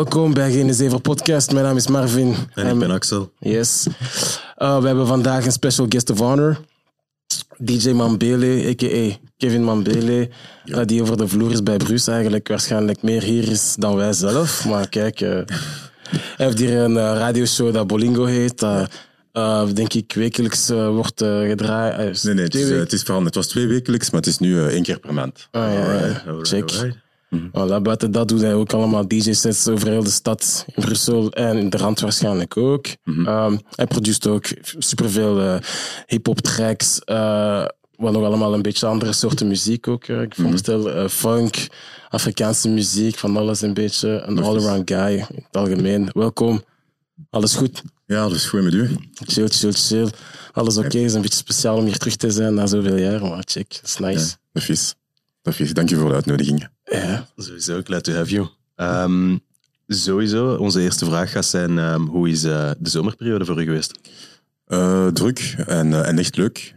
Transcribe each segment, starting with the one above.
welkom bij Gene 7 Podcast. Mijn naam is Marvin. En ik ben Axel. Yes. Uh, we hebben vandaag een special guest of honor. DJ Mambele, a.k.a. Kevin Mambele, uh, die over de vloer is bij Bruce eigenlijk waarschijnlijk meer hier is dan wij zelf. Maar kijk, uh, hij heeft hier een radioshow dat Bolingo heet. denk ik wekelijks wordt gedraaid. nee, nee, het is, het is veranderd. Het was twee wekelijks, maar het is nu één keer per maand. Ah, ja, alright, alright, check. Mm -hmm. buiten dat doet hij ook allemaal DJ-sets over heel de stad, in Brussel en in de rand waarschijnlijk ook. Mm -hmm. um, hij produceert ook superveel uh, hip-hop tracks, uh, wat nog allemaal een beetje andere soorten muziek ook. Uh, ik voorstel mm -hmm. funk, Afrikaanse muziek, van alles een beetje. Een all-around guy in het algemeen. Welkom. Alles goed? Ja, alles goed met u. Chill, chill, chill. Alles oké. Okay. Het is een beetje speciaal om hier terug te zijn na zoveel jaar, maar check, dat is nice. Ja, vies. Dank je voor de uitnodiging. Ja, sowieso. Glad to have you. Um, sowieso, onze eerste vraag gaat zijn, um, hoe is uh, de zomerperiode voor u geweest? Uh, druk en, uh, en echt leuk.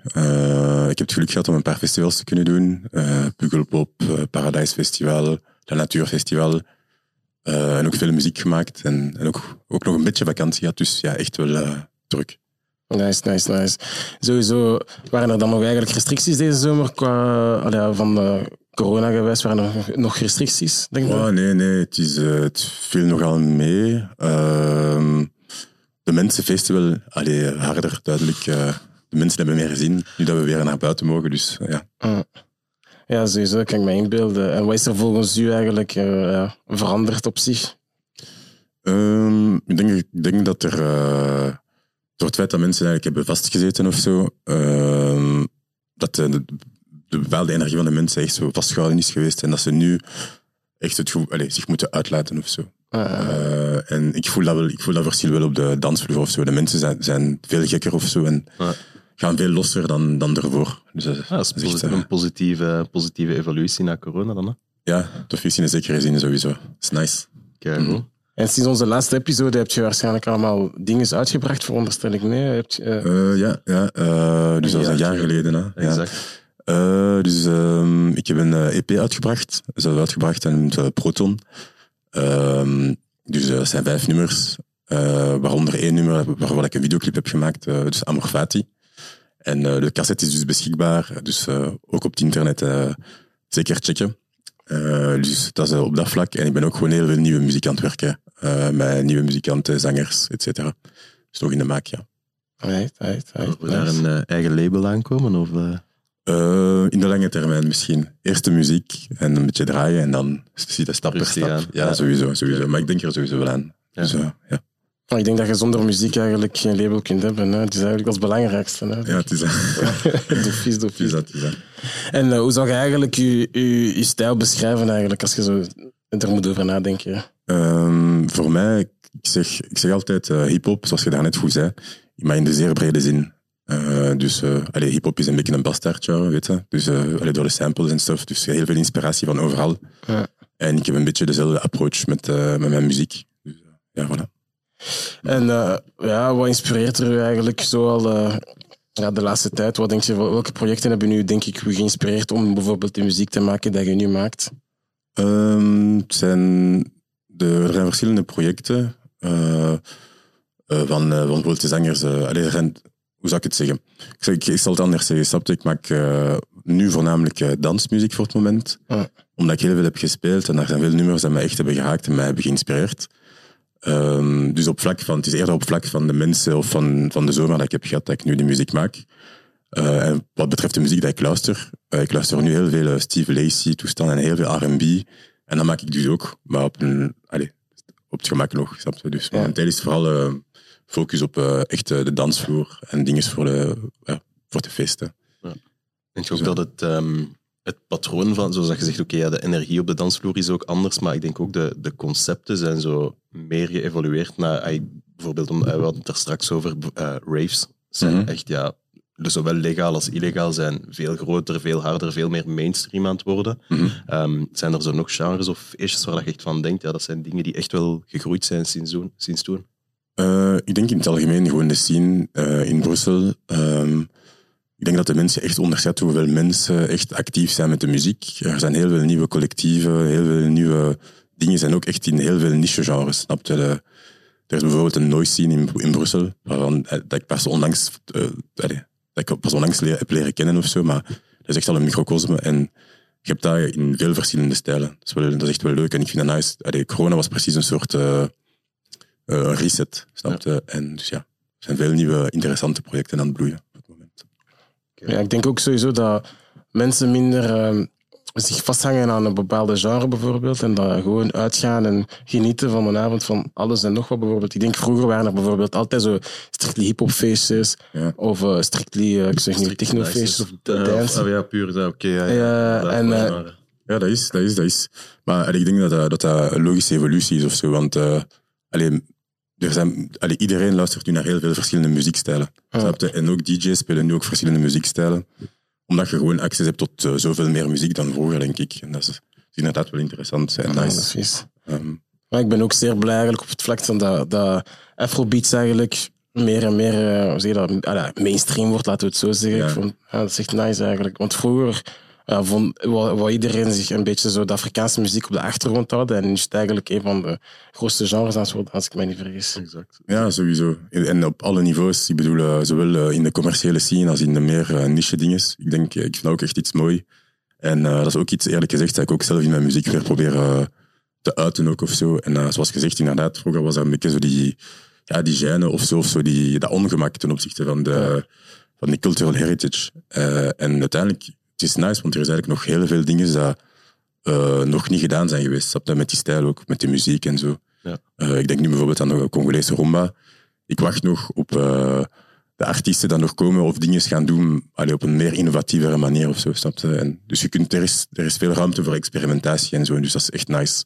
ik heb het geluk gehad om een paar festivals te kunnen doen. Pukkelpop, Paradise Festival, La Natuur Festival. en ook veel muziek gemaakt en, en ook, ook nog een beetje vakantie gehad. Dus ja, echt wel druk. Nice, nice, nice. Sowieso waren er dan nog eigenlijk restricties deze zomer qua, van de corona geweest? Waren er nog restricties, denk oh, Nee, nee, het, is, uh, het viel nogal mee. Uh, de Mensenfestival, allee, harder, duidelijk. Uh, de mensen hebben meer gezien, nu dat we weer naar buiten mogen. Dus, ja. Uh. Ja, sowieso, kan ik me inbeelden. En wat is er volgens u eigenlijk veranderd op zich? Um, ik, denk, ik denk dat er door het feit dat mensen eigenlijk hebben vastgezeten of zo, uh, dat de, de, de, energie van de mensen echt zo vastgehouden is geweest en dat ze nu echt het, allez, zich moeten uitlaten of zo. Uh, en ik voel, dat wel, ik voel dat verschil wel op de dansvloer of zo. De mensen zijn, zijn veel gekker of zo en gaan veel losser dan, dan ervoor. Dus dat, ja, dat is, echt, een positieve, positieve evolutie na corona dan, hè? Ja, de visie in zekere zin sowieso. Dat is nice. Kijk, mm -hmm. En sinds onze laatste episode heb je waarschijnlijk allemaal dingen uitgebracht, veronderstel ik. Nee, heb je, uh... ja, ja uh, dus dat is een jaar geleden. Hè. Exact. Ja. Dus um, ik heb een EP uitgebracht. Dat is uitgebracht en Proton. Um, dus dat zijn vijf nummers, waaronder één nummer waarvan ik een videoclip heb gemaakt, dus Amorfati. En de cassette is dus beschikbaar, dus ook op het internet zeker checken. Uh, dus dat is op dat vlak. En ik ben ook gewoon heel veel nieuwe muziek aan het werken. Uh, met nieuwe muzikanten, zangers, et cetera. Dus nog in de maak, ja. Right, right, right. Wil daar een uh, eigen label aankomen? Of, in de lange termijn misschien. Eerst de muziek en een beetje draaien en dan zie je stap per stap. Ja, ja, sowieso, sowieso. Maar ik denk er sowieso wel aan. Ja. Dus, ja. Maar ik denk dat je zonder muziek eigenlijk geen label kunt hebben. Hè. Het is eigenlijk als belangrijkste. Hè, ja, het is dat. Het is dat, En uh, hoe zou je eigenlijk je, je, je, stijl beschrijven eigenlijk, als je zo er moet over nadenken? Um, voor mij, ik zeg, ik zeg altijd uh, hip-hop, zoals je daarnet goed zei, maar in de zeer brede zin. Uh, dus uh, hip-hop is een beetje een bastardje, weet je. Dus allee, door de samples en stuff. Dus heel veel inspiratie van overal. Ja. En ik heb een beetje dezelfde approach met, met mijn muziek. Dus ja, voilà. En uh, ja, wat inspireert er u eigenlijk zo al uh, ja, de laatste tijd? Wat denk je, welke projecten hebben u denk ik u geïnspireerd om bijvoorbeeld de muziek te maken die je nu maakt? Um, het zijn, de, er zijn verschillende projecten uh, van, van bijvoorbeeld de zangers. Allee, hoe zou ik het zeggen? Ik, zeg, ik, zal het anders zeggen. Snap Ik maak nu voornamelijk dansmuziek voor het moment. Omdat ik heel veel heb gespeeld en er zijn veel nummers die mij echt hebben gehaakt en mij hebben geïnspireerd. Um, dus op vlak van, het is eerder op vlak van de mensen of van, van de zomer dat ik heb gehad dat ik nu de muziek maak. Uh, en wat betreft de muziek die ik luister, ik luister nu heel veel Steve Lacey toestanden en heel veel R&B. En dan maak ik dus ook, maar op, een, allez, op het gemak nog, snap je? Dus momenteel is vooral focus op echt de dansvloer en dingen voor de, voor de feesten. Ja. Denk je ook dat het... Um het patroon van, zoals je zegt, oké, ja, de energie op de dansvloer is ook anders, maar ik denk ook de, de concepten zijn zo meer geëvolueerd naar, bijvoorbeeld, om, we hadden het er straks over, uh, raves zijn mhm. echt, ja, dus zowel legaal als illegaal zijn veel groter, veel harder, veel meer mainstream aan het worden. Mm -hmm. zijn er zo nog genres of feestjes waar je echt van denkt, ja, dat zijn dingen die echt wel gegroeid zijn sinds, sinds toen? Uh, ik denk in het algemeen gewoon de scene uh, in Brussel. Um, ik denk dat de mensen echt onderschatten hoeveel mensen echt actief zijn met de muziek. Er zijn heel veel nieuwe collectieven, heel veel nieuwe dingen zijn ook echt in heel veel niche-genres, snap je? De, er is bijvoorbeeld een noise scene in, in Brussel, waarvan eh, dat ik pas onlangs, dat ik pas onlangs heb leren kennen of zo, maar dat is echt al een microcosme. En je hebt dat in veel verschillende stijlen. Dat is, wel, dat is echt wel leuk en ik vind dat nice. Corona was precies een soort reset, snap je? En dus ja, er zijn veel nieuwe interessante projecten aan het bloeien op het moment. Ja, ik denk ook sowieso dat mensen minder uh, zich vasthangen aan een bepaalde genre bijvoorbeeld en dat gewoon uitgaan en genieten van een avond van alles en nog wat bijvoorbeeld. Ik denk vroeger waren er bijvoorbeeld altijd zo strictly hip-hop feestjes ja. of uh, strictly, uh, ik zeg niet, techno feestjes of dance. Oh ja, puur dat, oké. ja, ja, ja, en, ja, dat is, dat is, dat is. Maar ik denk dat dat, dat dat een logische evolutie is of zo, want allee, er zijn, allee, iedereen luistert nu naar heel veel verschillende muziekstijlen. Ja. En ook DJ's spelen nu ook verschillende muziekstijlen omdat je gewoon access hebt tot uh, zoveel meer muziek dan vroeger, denk ik. En dat is, is inderdaad wel interessant en ja, nice. is. Um, maar ik ben ook zeer blij eigenlijk op het vlak van dat, dat Afrobeats eigenlijk meer en meer uh, hoe zeg je dat, uh, mainstream wordt, laten we het zo zeggen. Ja. Ik vond, dat is echt nice eigenlijk. Want vroeger uh, wou, wou, iedereen zich een beetje zo de Afrikaanse muziek op de achtergrond houden. En is het eigenlijk een van de grootste genres aan het als ik mij niet vergis. Exact. Ja, sowieso. En op alle niveaus. Ik bedoel, uh, zowel in de commerciële scene als in de meer uh, niche dingen. Ik denk, ik vind ook echt iets mooi. En dat is ook iets, eerlijk gezegd, dat ik ook zelf in mijn muziek weer probeer te uiten ook of zo. En zoals gezegd, inderdaad, vroeger was dat een beetje zo die, ja, die gêne of zo, of zo die, dat ongemak ten opzichte van de, van die cultural heritage. En uiteindelijk, is nice, want er is eigenlijk nog heel veel dingen dat uh, nog niet gedaan zijn geweest. Snap Met die stijl ook, met die muziek en zo. Ja. Uh, ik denk nu bijvoorbeeld aan de Congolese rumba. Ik wacht nog op uh, de artiesten die nog komen of dingen gaan doen allee, op een meer innovatievere manier of zo. Snap je? En dus je kunt, er, is, er is veel ruimte voor experimentatie en zo. En dus dat is echt nice.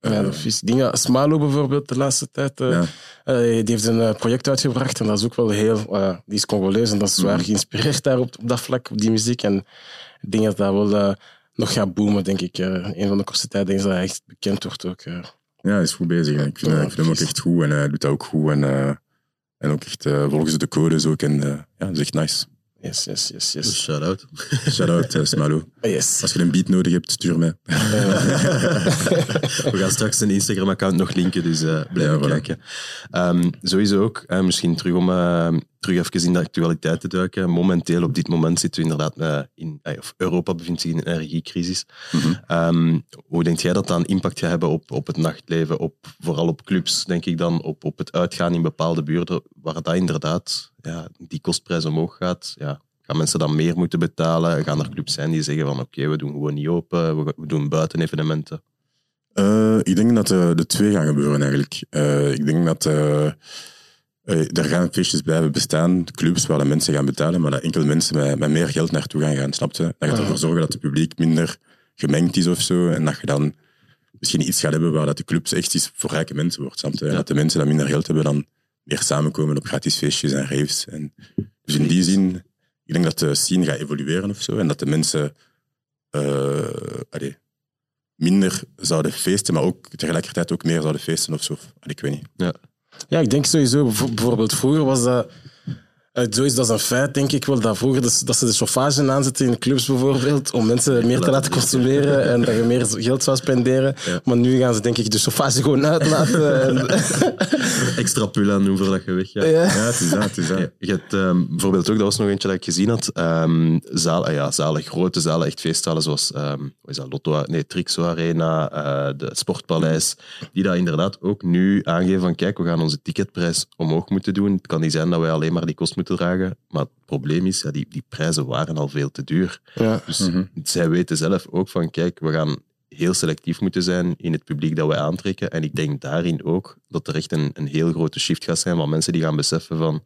Ja, dat is dingen. Smalo bijvoorbeeld de laatste tijd, Ja. uh, die heeft een project uitgebracht en dat is ook wel heel, uh, die is Congolees en dat is zwaar Mhm. geïnspireerd daar op, op dat vlak, op die muziek. En ik denk dat dat wel uh, nog gaat boomen, denk ik. Uh, een van de kortste tijd denk ik dat hij echt bekend wordt ook. Uh. Ja, hij is goed bezig. Ik vind, Ja, ik vind hem ook echt goed en hij doet dat ook goed. En, uh, en ook echt uh, volgens de codes ook. En uh, ja, dat is echt nice. Yes, yes, yes, Dus yes. shout-out. Shout-out uh, Smalo. yes. Als je een beat nodig hebt, stuur mij. We gaan straks een Instagram-account nog linken, dus uh, blijf Ja, voilà. kijken. Um, sowieso ook, uh, misschien terug om uh, terug even in de actualiteit te duiken. Momenteel, op dit moment, zitten we inderdaad uh, in... of Europa bevindt zich in een energiecrisis. Mhm. Um, hoe denk jij dat dat een impact gaat hebben op, op het nachtleven, op, vooral op clubs, denk ik dan, op, op het uitgaan in bepaalde buurten, waar dat inderdaad ja, die kostprijs omhoog gaat? Ja, gaan mensen dan meer moeten betalen? Gaan er clubs zijn die zeggen van oké, we doen gewoon niet open, we, we doen buitenevenementen? Uh, ik denk dat uh, de twee gaan gebeuren eigenlijk. Uh, ik denk dat er gaan feestjes blijven bestaan, clubs waar de mensen gaan betalen, maar dat enkel mensen met, met meer geld naartoe gaan gaan, snap je? Dat gaat ervoor zorgen dat het publiek minder gemengd is of zo, en dat je dan misschien iets gaat hebben waar dat de clubs echt iets voor rijke mensen wordt? Ja. Dat de mensen dat minder geld hebben dan meer samenkomen op gratis feestjes en raves. En dus in die zin, ik denk dat de scene gaat evolueren of zo, en dat de mensen... Allee, minder zouden feesten, maar ook tegelijkertijd ook meer zouden feesten of zo. Ik weet niet. Ja, ja ik denk sowieso, bijvoorbeeld vroeger was dat. Zo is dat een feit, denk ik wel, dat vroeger dat ze de chauffage aanzetten in clubs bijvoorbeeld, om mensen meer te laten consumeren en dat je meer geld zou spenderen. Ja. Maar nu gaan ze denk ik de chauffage gewoon uitlaten. En... Extra pul aan doen voordat je weggaat. Ja. Ja, het is dat, het is dat. Je, je hebt um, bijvoorbeeld ook, dat was nog eentje dat ik gezien had, um, zalen, ja, zalen, grote zalen, echt feestzalen zoals um, wat is dat, Lotto, nee, Trixo Arena, uh, de Sportpaleis, die daar inderdaad ook nu aangeven van kijk, we gaan onze ticketprijs omhoog moeten doen. Het kan niet zijn dat wij alleen maar die kost moeten dragen, maar het probleem is, ja, die, die prijzen waren al veel te duur. Ja. Dus mm -hmm. zij weten zelf ook van kijk, we gaan heel selectief moeten zijn in het publiek dat wij aantrekken. En ik denk daarin ook dat er echt een, een heel grote shift gaat zijn van mensen die gaan beseffen van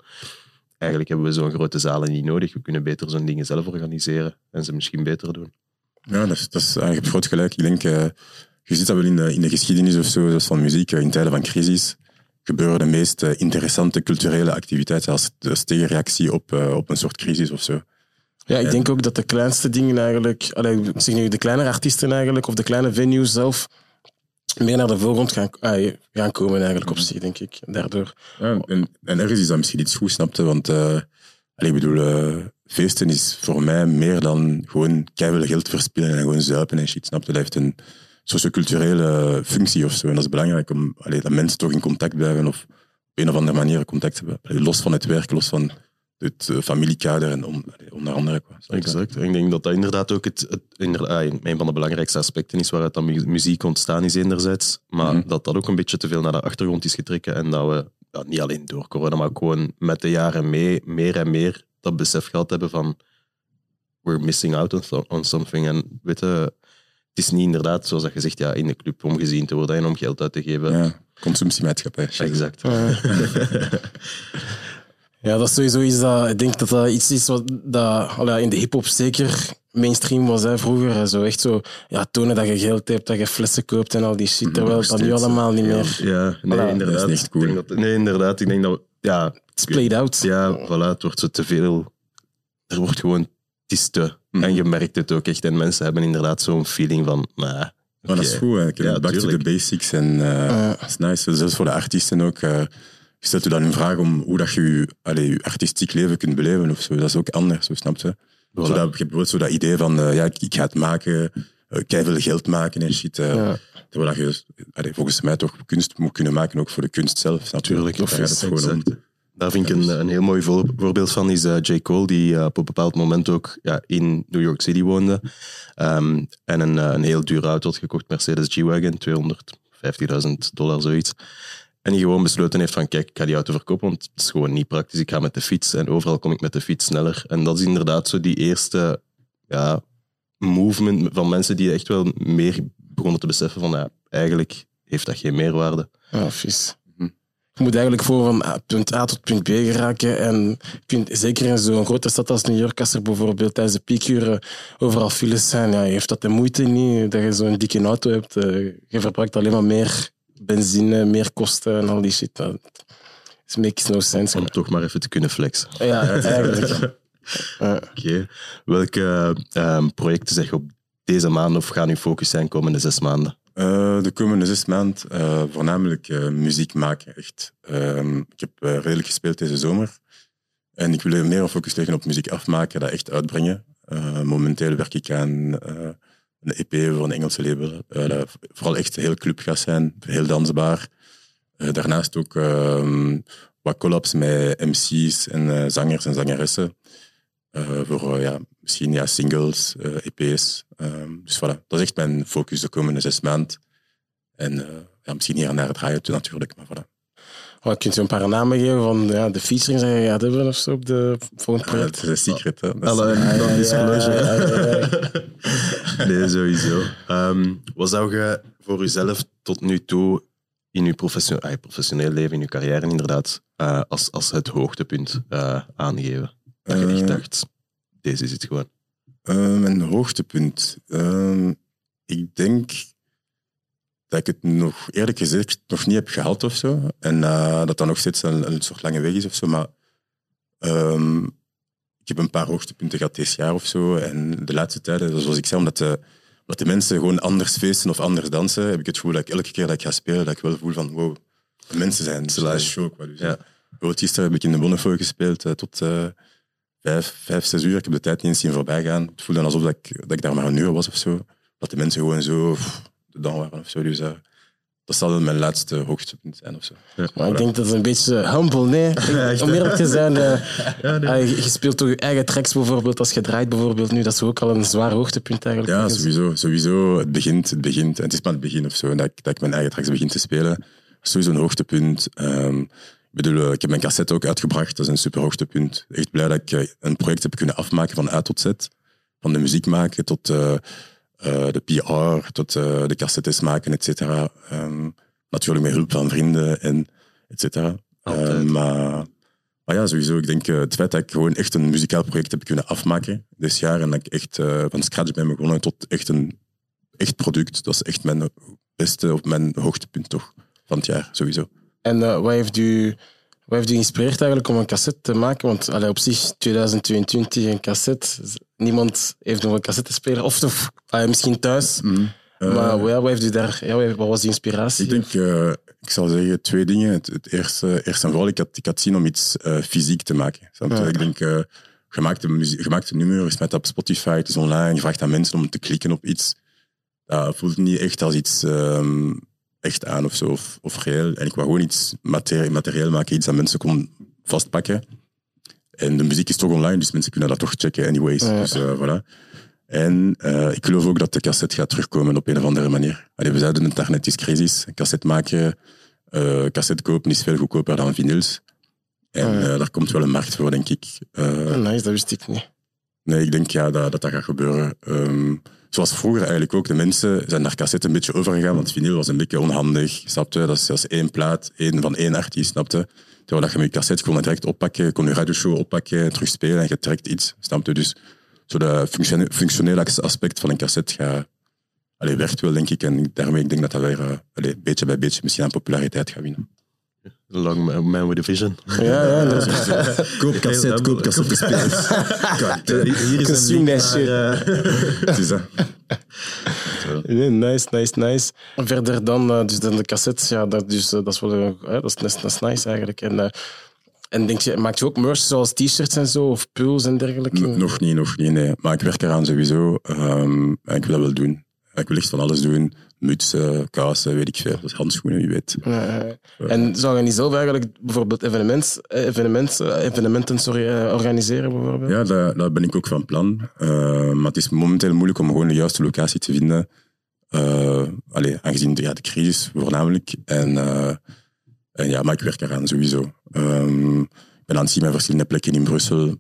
eigenlijk hebben we zo'n grote zalen niet nodig. We kunnen beter zo'n dingen zelf organiseren en ze misschien beter doen. Ja, dat is, dat is, je hebt groot gelijk. Ik denk, uh, je ziet dat wel in de, in de geschiedenis of zo, zoals van muziek, uh, in tijden van crisis gebeuren de meest uh, interessante culturele activiteiten als, als tegenreactie op, uh, op een soort crisis of zo. Ja, ik denk ook dat de kleinste dingen eigenlijk, zeg nu de kleinere artiesten eigenlijk, of de kleine venues zelf, meer naar de voorgrond gaan, ah, gaan komen eigenlijk op zich, denk ik. Daardoor. Ja, en, en ergens is dat misschien iets goed, snapte, want uh, allee, ik bedoel, uh, feesten is voor mij meer dan gewoon keihard geld verspillen en gewoon zuipen en shit, snapte. Dat heeft een, socioculturele functie of zo. En dat is belangrijk om allee, dat mensen toch in contact blijven of op een of andere manier contact hebben. Allee, los van het werk, los van het uh, familiekader en on, onder andere. Quoi. Exact. En ik denk dat dat inderdaad ook het, het inderdaad, een van de belangrijkste aspecten is waaruit dat muziek ontstaan is enerzijds, maar mm. dat dat ook een beetje te veel naar de achtergrond is getrekken en dat we ja, niet alleen door corona, maar gewoon met de jaren mee, meer en meer dat besef gehad hebben van we're missing out on, on something. En weet je, het is niet inderdaad, zoals dat je zegt, ja, in de club om gezien te worden en om geld uit te geven. Ja, consumptiemaatschappij. Exact. Ja, dat is sowieso iets dat... Ik denk dat dat iets is wat dat, allee, in de hip-hop zeker mainstream was hè, vroeger. Zo echt zo ja, tonen dat je geld hebt, dat je flessen koopt en al die shit. Terwijl dat nu allemaal niet meer... Ja, nee, voilà. inderdaad. Dat is niet cool. Dat, nee, inderdaad. Ik denk dat... Ja, It's played out. Ja, voilà. Het wordt zo te veel... Er wordt gewoon... Het is te... Mm. En je merkt het ook echt. En mensen hebben inderdaad zo'n feeling van... Nah, okay. Maar dat is goed. Hè. Ja, back tuurlijk. to the basics. En uh, uh. dat is nice. Zelfs voor de artiesten ook... Uh, je stelt je dan een vraag om hoe dat je je, allez, je artistiek leven kunt beleven of zo. Dat is ook anders, zo snap je? Voilà. Zodat, je hebt bijvoorbeeld zo dat idee van, uh, ja, ik, ik, ga het maken, uh, veel geld maken en shit. Uh, ja. Terwijl je allez, volgens mij toch kunst moet kunnen maken, ook voor de kunst zelf. Natuurlijk. Of het gewoon om. Daar vind ik een, een heel mooi voorbeeld van, is uh, J. Cole, die uh, op een bepaald moment ook ja, in New York City woonde. Um, en een, uh, een heel dure auto had gekocht, Mercedes G-Wagon, 250.000 dollar, zoiets. En die gewoon besloten heeft van, kijk, ik ga die auto verkopen, want het is gewoon niet praktisch. Ik ga met de fiets en overal kom ik met de fiets sneller. En dat is inderdaad zo die eerste ja, movement van mensen die echt wel meer begonnen te beseffen van, ja, eigenlijk heeft dat geen meerwaarde. Ja, vies. Je moet eigenlijk voor van punt A tot punt B geraken. En vind, zeker in zo'n grote stad als New York, als er bijvoorbeeld tijdens de piekuren overal files zijn, ja, heeft dat de moeite niet dat je zo'n dikke auto hebt. Je verbruikt alleen maar meer benzine, meer kosten en al die shit. Dat makes no sense. Om toch maar even te kunnen flexen. Ja, eigenlijk. Oké. Okay. Welke uh, projecten zeg je op deze maand of gaan uw focus zijn komende zes maanden? Uh, de komende zes maanden uh, voornamelijk uh, muziek maken. Echt. Ehm, ik heb redelijk gespeeld deze zomer. En ik wil meer focus leggen op muziek afmaken, dat echt uitbrengen. momenteel werk ik aan een EP voor een Engelse label. Dat vooral echt heel clubgas zijn, heel dansbaar. Daarnaast ook uh, wat collabs met MC's en zangers en zangeressen. Voor ja, misschien ja, singles, EP's. Ehm, dus voilà, dat is echt mijn focus de komende zes maanden. En ja, misschien hier en daar draaien natuurlijk, maar voilà. Oh, kunt je een paar namen geven van ja, de featuring die je gaat hebben of zo op de volgende project? Ja, het is een secret, hè. Alle, nee, sowieso. Um, wat zou je voor jezelf tot nu toe in je professioneel, ah, professioneel leven, in je carrière inderdaad, uh, als, als het hoogtepunt uh, aangeven? Dat je echt eh. dacht, deze is het gewoon. mijn hoogtepunt? Ehm, ik denk dat ik het nog eerlijk gezegd nog niet heb gehad of zo. En uh, dat dat nog steeds een, een, soort lange weg is of zo. Maar um, ik heb een paar hoogtepunten gehad dit jaar of zo. En de laatste tijden, zoals ik zei, omdat de, omdat de mensen gewoon anders feesten of anders dansen, heb ik het gevoel dat ik elke keer dat ik ga spelen, dat ik wel voel van wow, de mensen zijn, zijn show. Dus, ja. Gisteren heb ik in de Bonnefeu gespeeld uh, tot uh, vijf, vijf, zes uur. Ik heb de tijd niet eens zien voorbij gaan. Het voelde alsof dat ik, dat ik daar maar een uur was of zo. Dat de mensen gewoon zo dan waren of zo. Dus uh, dat zal mijn laatste hoogtepunt zijn of zo. Ja, maar ik denk dat het een beetje humble, nee. Om eerlijk te zijn, uh, ja, nee. uh, je speelt toch je eigen tracks bijvoorbeeld als je draait bijvoorbeeld nu. Dat is ook al een zwaar hoogtepunt eigenlijk. Ja, sowieso. sowieso het begint, het begint. En het is maar het begin of zo. Dat ik, dat ik mijn eigen tracks begin te spelen. Sowieso een hoogtepunt. Um, ik bedoel, ik heb mijn cassette ook uitgebracht. Dat is een super hoogtepunt. Echt blij dat ik een project heb kunnen afmaken van A tot Z. Van de muziek maken tot uh, de PR tot uh, de cassettes maken, et cetera. Um, natuurlijk met hulp van vrienden en et cetera. Uh, maar, maar ja, sowieso. Ik denk het feit dat ik gewoon echt een muzikaal project heb kunnen afmaken dit jaar en dat ik echt van scratch ben begonnen tot echt een echt product, dat is echt mijn beste of mijn hoogtepunt toch van het jaar, sowieso. En wat heeft u wat heeft u geïnspireerd eigenlijk om een cassette te maken? Want allee, op zich, 2022, een cassette. Niemand heeft nog een cassettespeler. Of, of allee, misschien thuis. Mm. Maar uh, wat, heeft u daar, ja, wat was die inspiratie? Ik denk, uh, ik zal zeggen twee dingen. Het, het, eerste, eerst en vooral, ik had, ik had zin om iets fysiek te maken. Ja. Ik denk, gemaakte, muziek, gemaakte nummer is met op Spotify, het is online. Je vraagt aan mensen om te klikken op iets. dat voelt niet echt als iets ehm, echt aan of zo, of, of reëel. En ik wou gewoon iets materie- materieel maken, iets dat mensen kon vastpakken. En de muziek is toch online, dus mensen kunnen dat toch checken anyways. Ja. Dus eh, voilà. En eh, ik geloof ook dat de cassette gaat terugkomen op een of andere manier. Allee, we zeiden het daarnet, is crisis. Een cassette maken, eh cassette kopen is veel goedkoper dan vinyls. En Ja. daar komt wel een markt voor, denk ik. Nice, dat wist ik niet. Nee, ik denk ja, dat, dat dat gaat gebeuren. Ehm, zoals vroeger eigenlijk ook. De mensen zijn naar cassette een beetje overgegaan, want vinyl was een beetje onhandig. Snapte? Dat is, dat is één plaat, één van één artiest, snapte? Terwijl dat je met je cassette kon direct oppakken, kon je radioshow oppakken, terug spelen en je trekt iets, snapte? Dus zo de functione- functionele aspect van een cassette gaat, allee, werkt wel, denk ik. En daarmee ik denk dat dat weer eh, allee, beetje bij beetje misschien aan populariteit gaat winnen. Long man- man with a vision. Ja, ja, dat is Koop cassette, koop cassette spelers. Hier is een link shit. eh, Het is dat. Nee, nice, nice, nice. Verder dan, eh, dus dan de cassettes, ja, dat, dus, eh, dat is wel eh, dat is, dat is, nice eigenlijk. En, eh, en denk je, maak je ook merch zoals t-shirts en zo, of pulls en dergelijke? N- Nog niet, nog niet, nee. Maar ik werk eraan sowieso. En ik wil dat wel doen. Ik wil echt van alles doen. Mutsen, kousen, weet ik veel. Dus handschoenen, wie weet. Ja, ja. en zou je niet zelf eigenlijk bijvoorbeeld evenements, eh, evenements, eh, evenementen sorry, eh, organiseren? Bijvoorbeeld? Ja, daar, daar ben ik ook van plan. Eh, maar het is momenteel moeilijk om gewoon de juiste locatie te vinden. Eh allee, aangezien de, ja, de crisis voornamelijk. En, eh, en ja, maar ik werk eraan sowieso. Ehm, ik ben aan het zien met verschillende plekken in Brussel.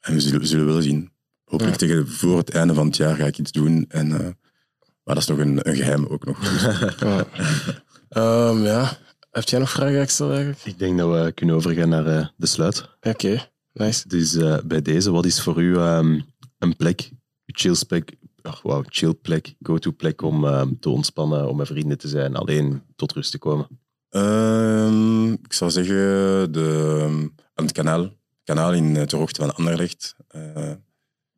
En we zullen, we zullen wel zien. Hopelijk Ja. tegen voor het einde van het jaar ga ik iets doen. En, eh, maar dat is nog een, een geheim ook nog. Ja. Ehm, ja. Heb jij nog vragen, Axel, eigenlijk? Ik denk dat we kunnen overgaan naar eh, de sluit. Oké, nice. Dus eh, bij deze, wat is voor u ehm, een plek, uw chill plek, ach, wauw, chill plek, go-to plek om ehm, te ontspannen, om met vrienden te zijn, alleen tot rust te komen? Ehm, ik zou zeggen de, aan het kanaal. Het kanaal in ter hoogte van Anderlecht. Eh,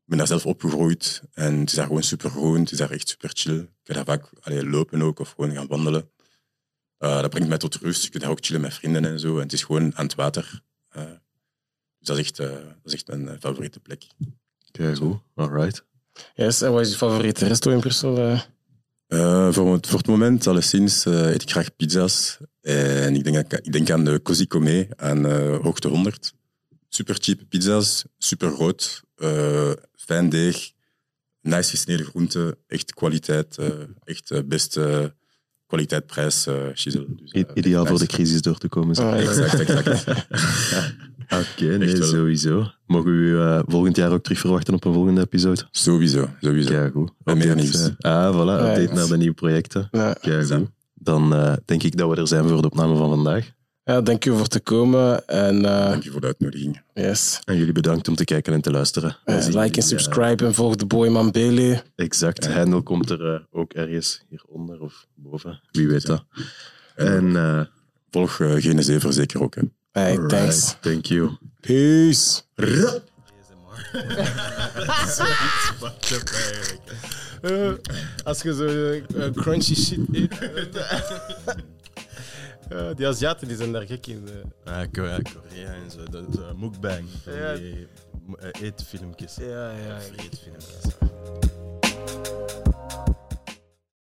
ben daar zelf opgegroeid en het is daar gewoon super groen. Het is daar echt super chill. Ik kan daar vaak allee, lopen ook of gewoon gaan wandelen. Eh, dat brengt mij tot rust. Je kunt daar ook chillen met vrienden en zo. En het is gewoon aan het water. Eh, dus dat is echt, eh, dat is echt mijn favoriete plek. Kijk, goed, alright. Yes, en wat is je favoriete resto in Brussel? eh? Eh, voor, het, voor het moment, alleszins, eet ik graag pizza's. En ik denk, aan- ik denk aan de Così Come aan eh, hoogte 100. Super cheap pizza's, super groot, eh, fijn deeg, nice gesneden groenten, echt kwaliteit, eh, echt eh, beste kwaliteit-prijs uh, Dus, Ideaal nice. voor de crisis door te komen. Ah, ja. Exact, exact. Oké, nee, sowieso. Mogen we u eh, volgend jaar ook terug verwachten op een volgende episode? sowieso, sowieso. Ja, goed. Met meer nieuws. eh, ah, voilà, update yes. naar de nieuwe projecten. Ja. Kijk, goed. Dan eh, denk ik dat we er zijn voor de opname van vandaag. Ja, dank je voor te komen. En eh, Dank je voor de uitnodiging. yes. En jullie bedankt om te kijken en te luisteren. Eh, like jullie, en eh, subscribe en volg de boy Mambele. exact. Handle komt er ook ergens hieronder of boven. Wie weet dat. En eh Volg uh, Genezever zeker ook. Hè. Hey, alright, thanks. Thank you. Peace. Als je zo crunchy shit eet. Eh, die Aziaten die zijn daar gek in. eh. Ah, Korea, en zo. Dat, dat, mukbang. Ja. Die, eh, eetfilmpjes. Ja, ja. Vreedfilmpjes.